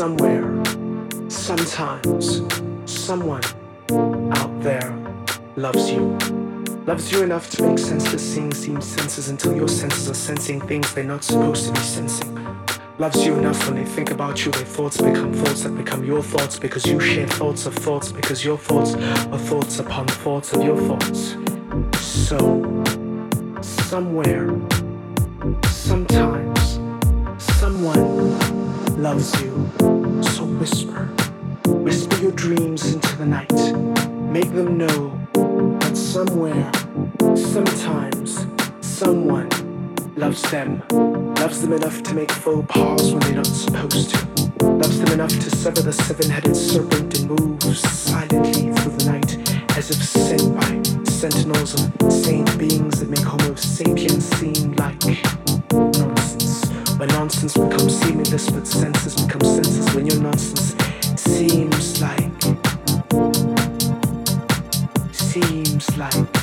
somewhere, sometimes, someone out there loves you. Loves you enough to make senseless things seem senses until your senses are sensing things they're not supposed to be sensing. Loves you enough when they think about you, their thoughts become thoughts that become your thoughts because you share thoughts of thoughts because your thoughts are thoughts upon thoughts of your thoughts. So, somewhere, sometimes, someone loves you. So whisper, whisper your dreams into the night. Make them know that somewhere, sometimes, someone loves them. Loves them enough to make faux pas when they're not supposed to. Loves them enough to sever the seven-headed serpent and move silently through the night as if sent by sentinels of saint beings that make Homo sapiens seem like. When nonsense. Becomes seamless, but senses. Become senses when your nonsense. Seems like seems like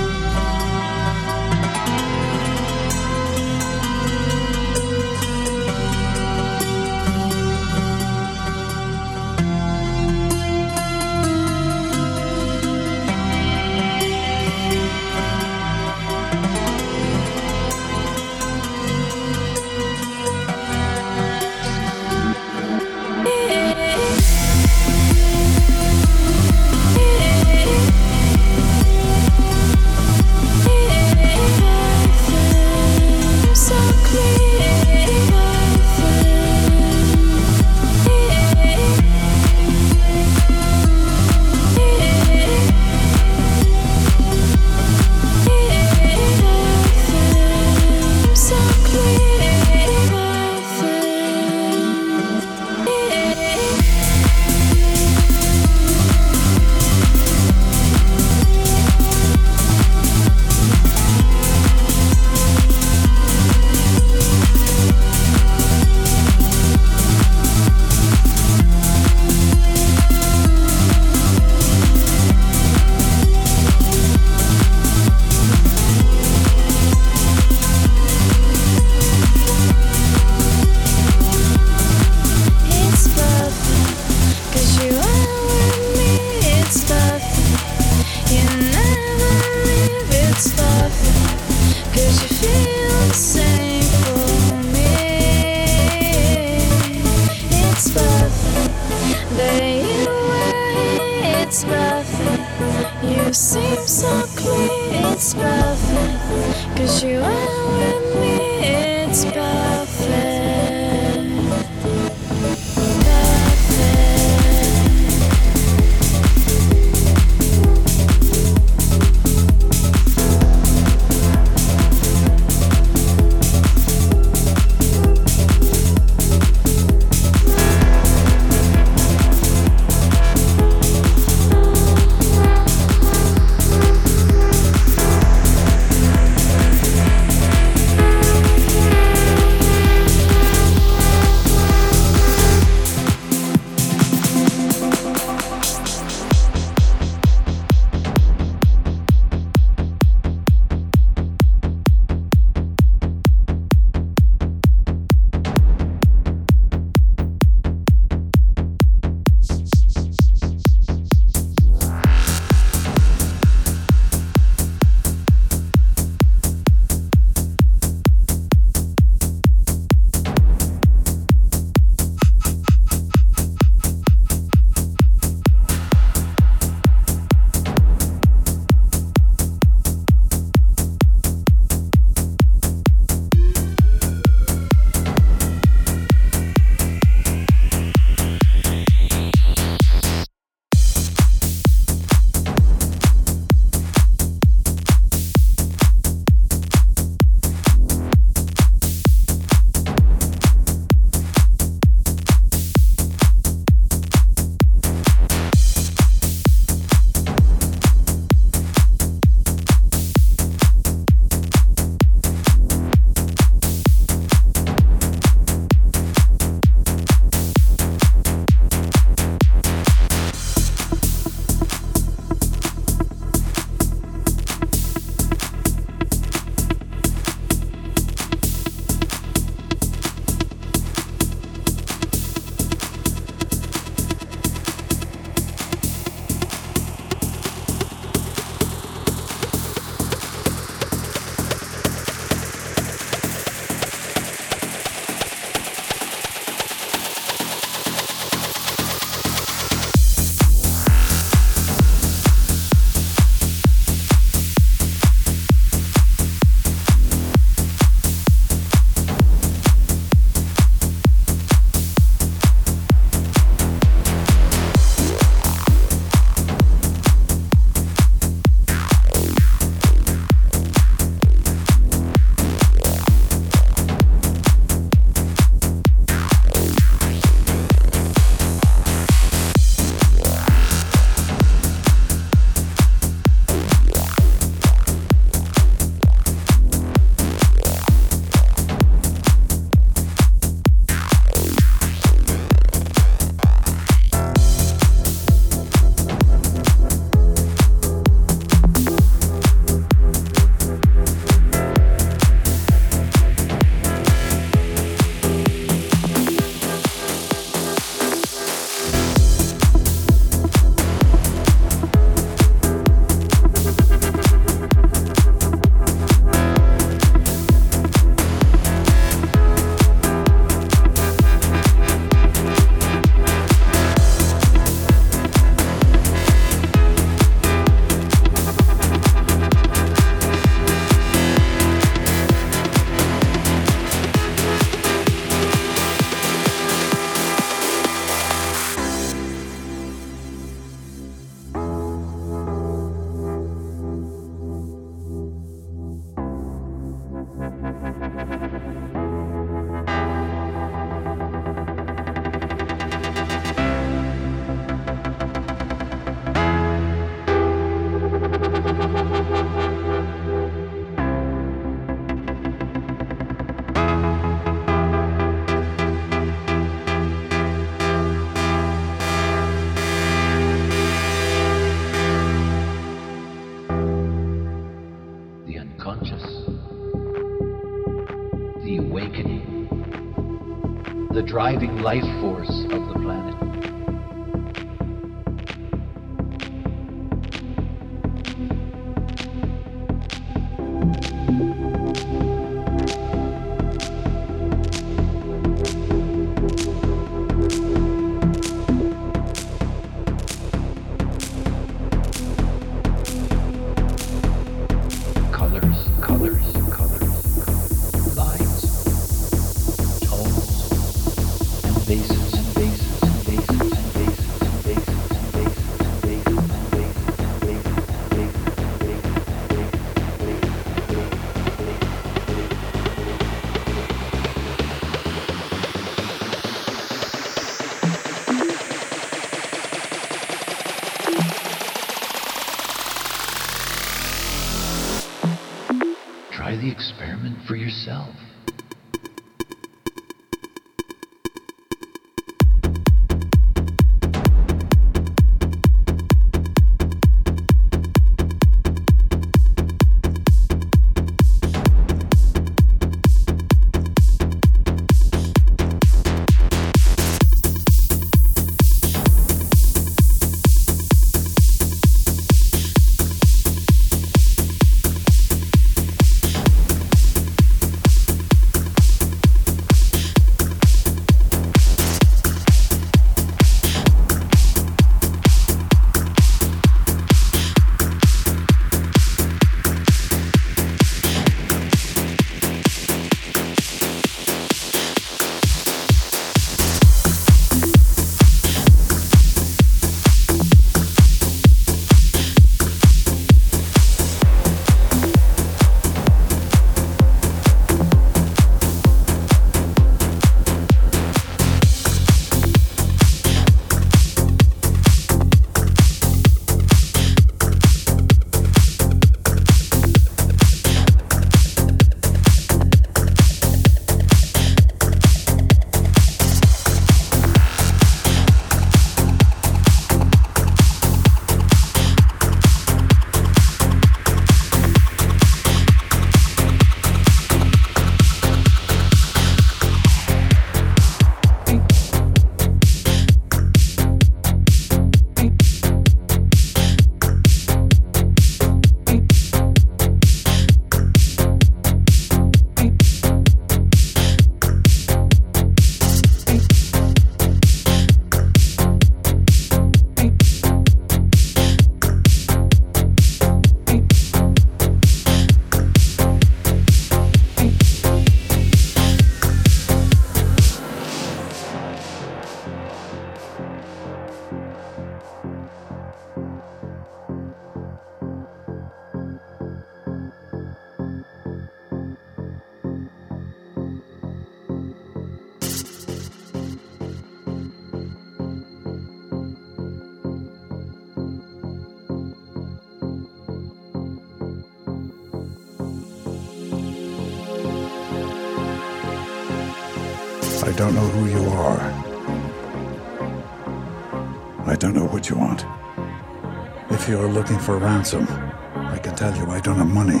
looking for ransom, I can tell you I don't have money.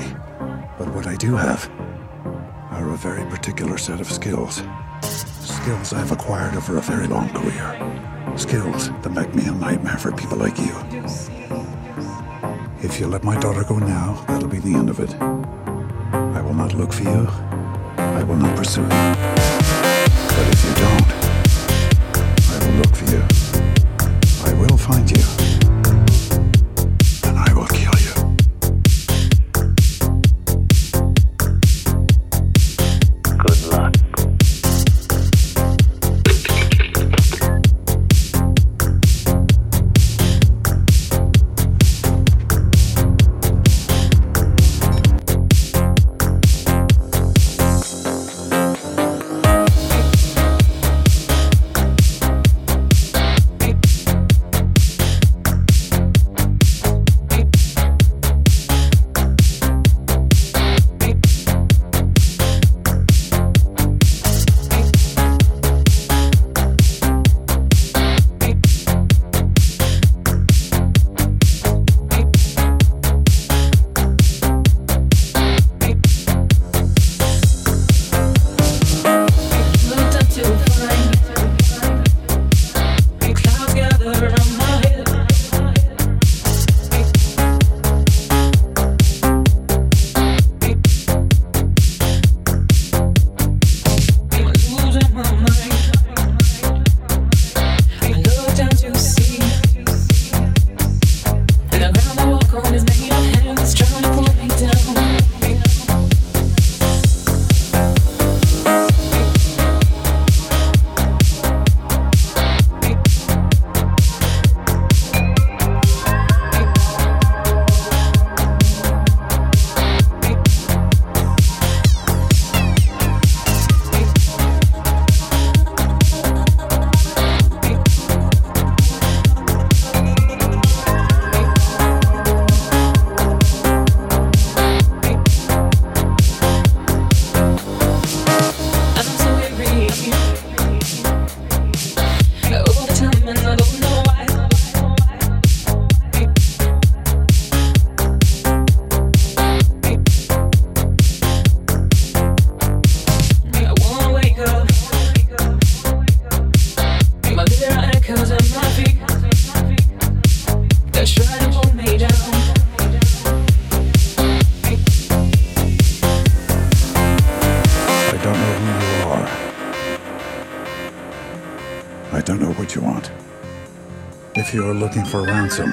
But what I do have are a very particular set of skills. Skills I've acquired over a very long career. Skills that make me a nightmare for people like you. If you let my daughter go now, that'll be the end of it. I will not look for you. I will not pursue you. But if you don't, looking for ransom,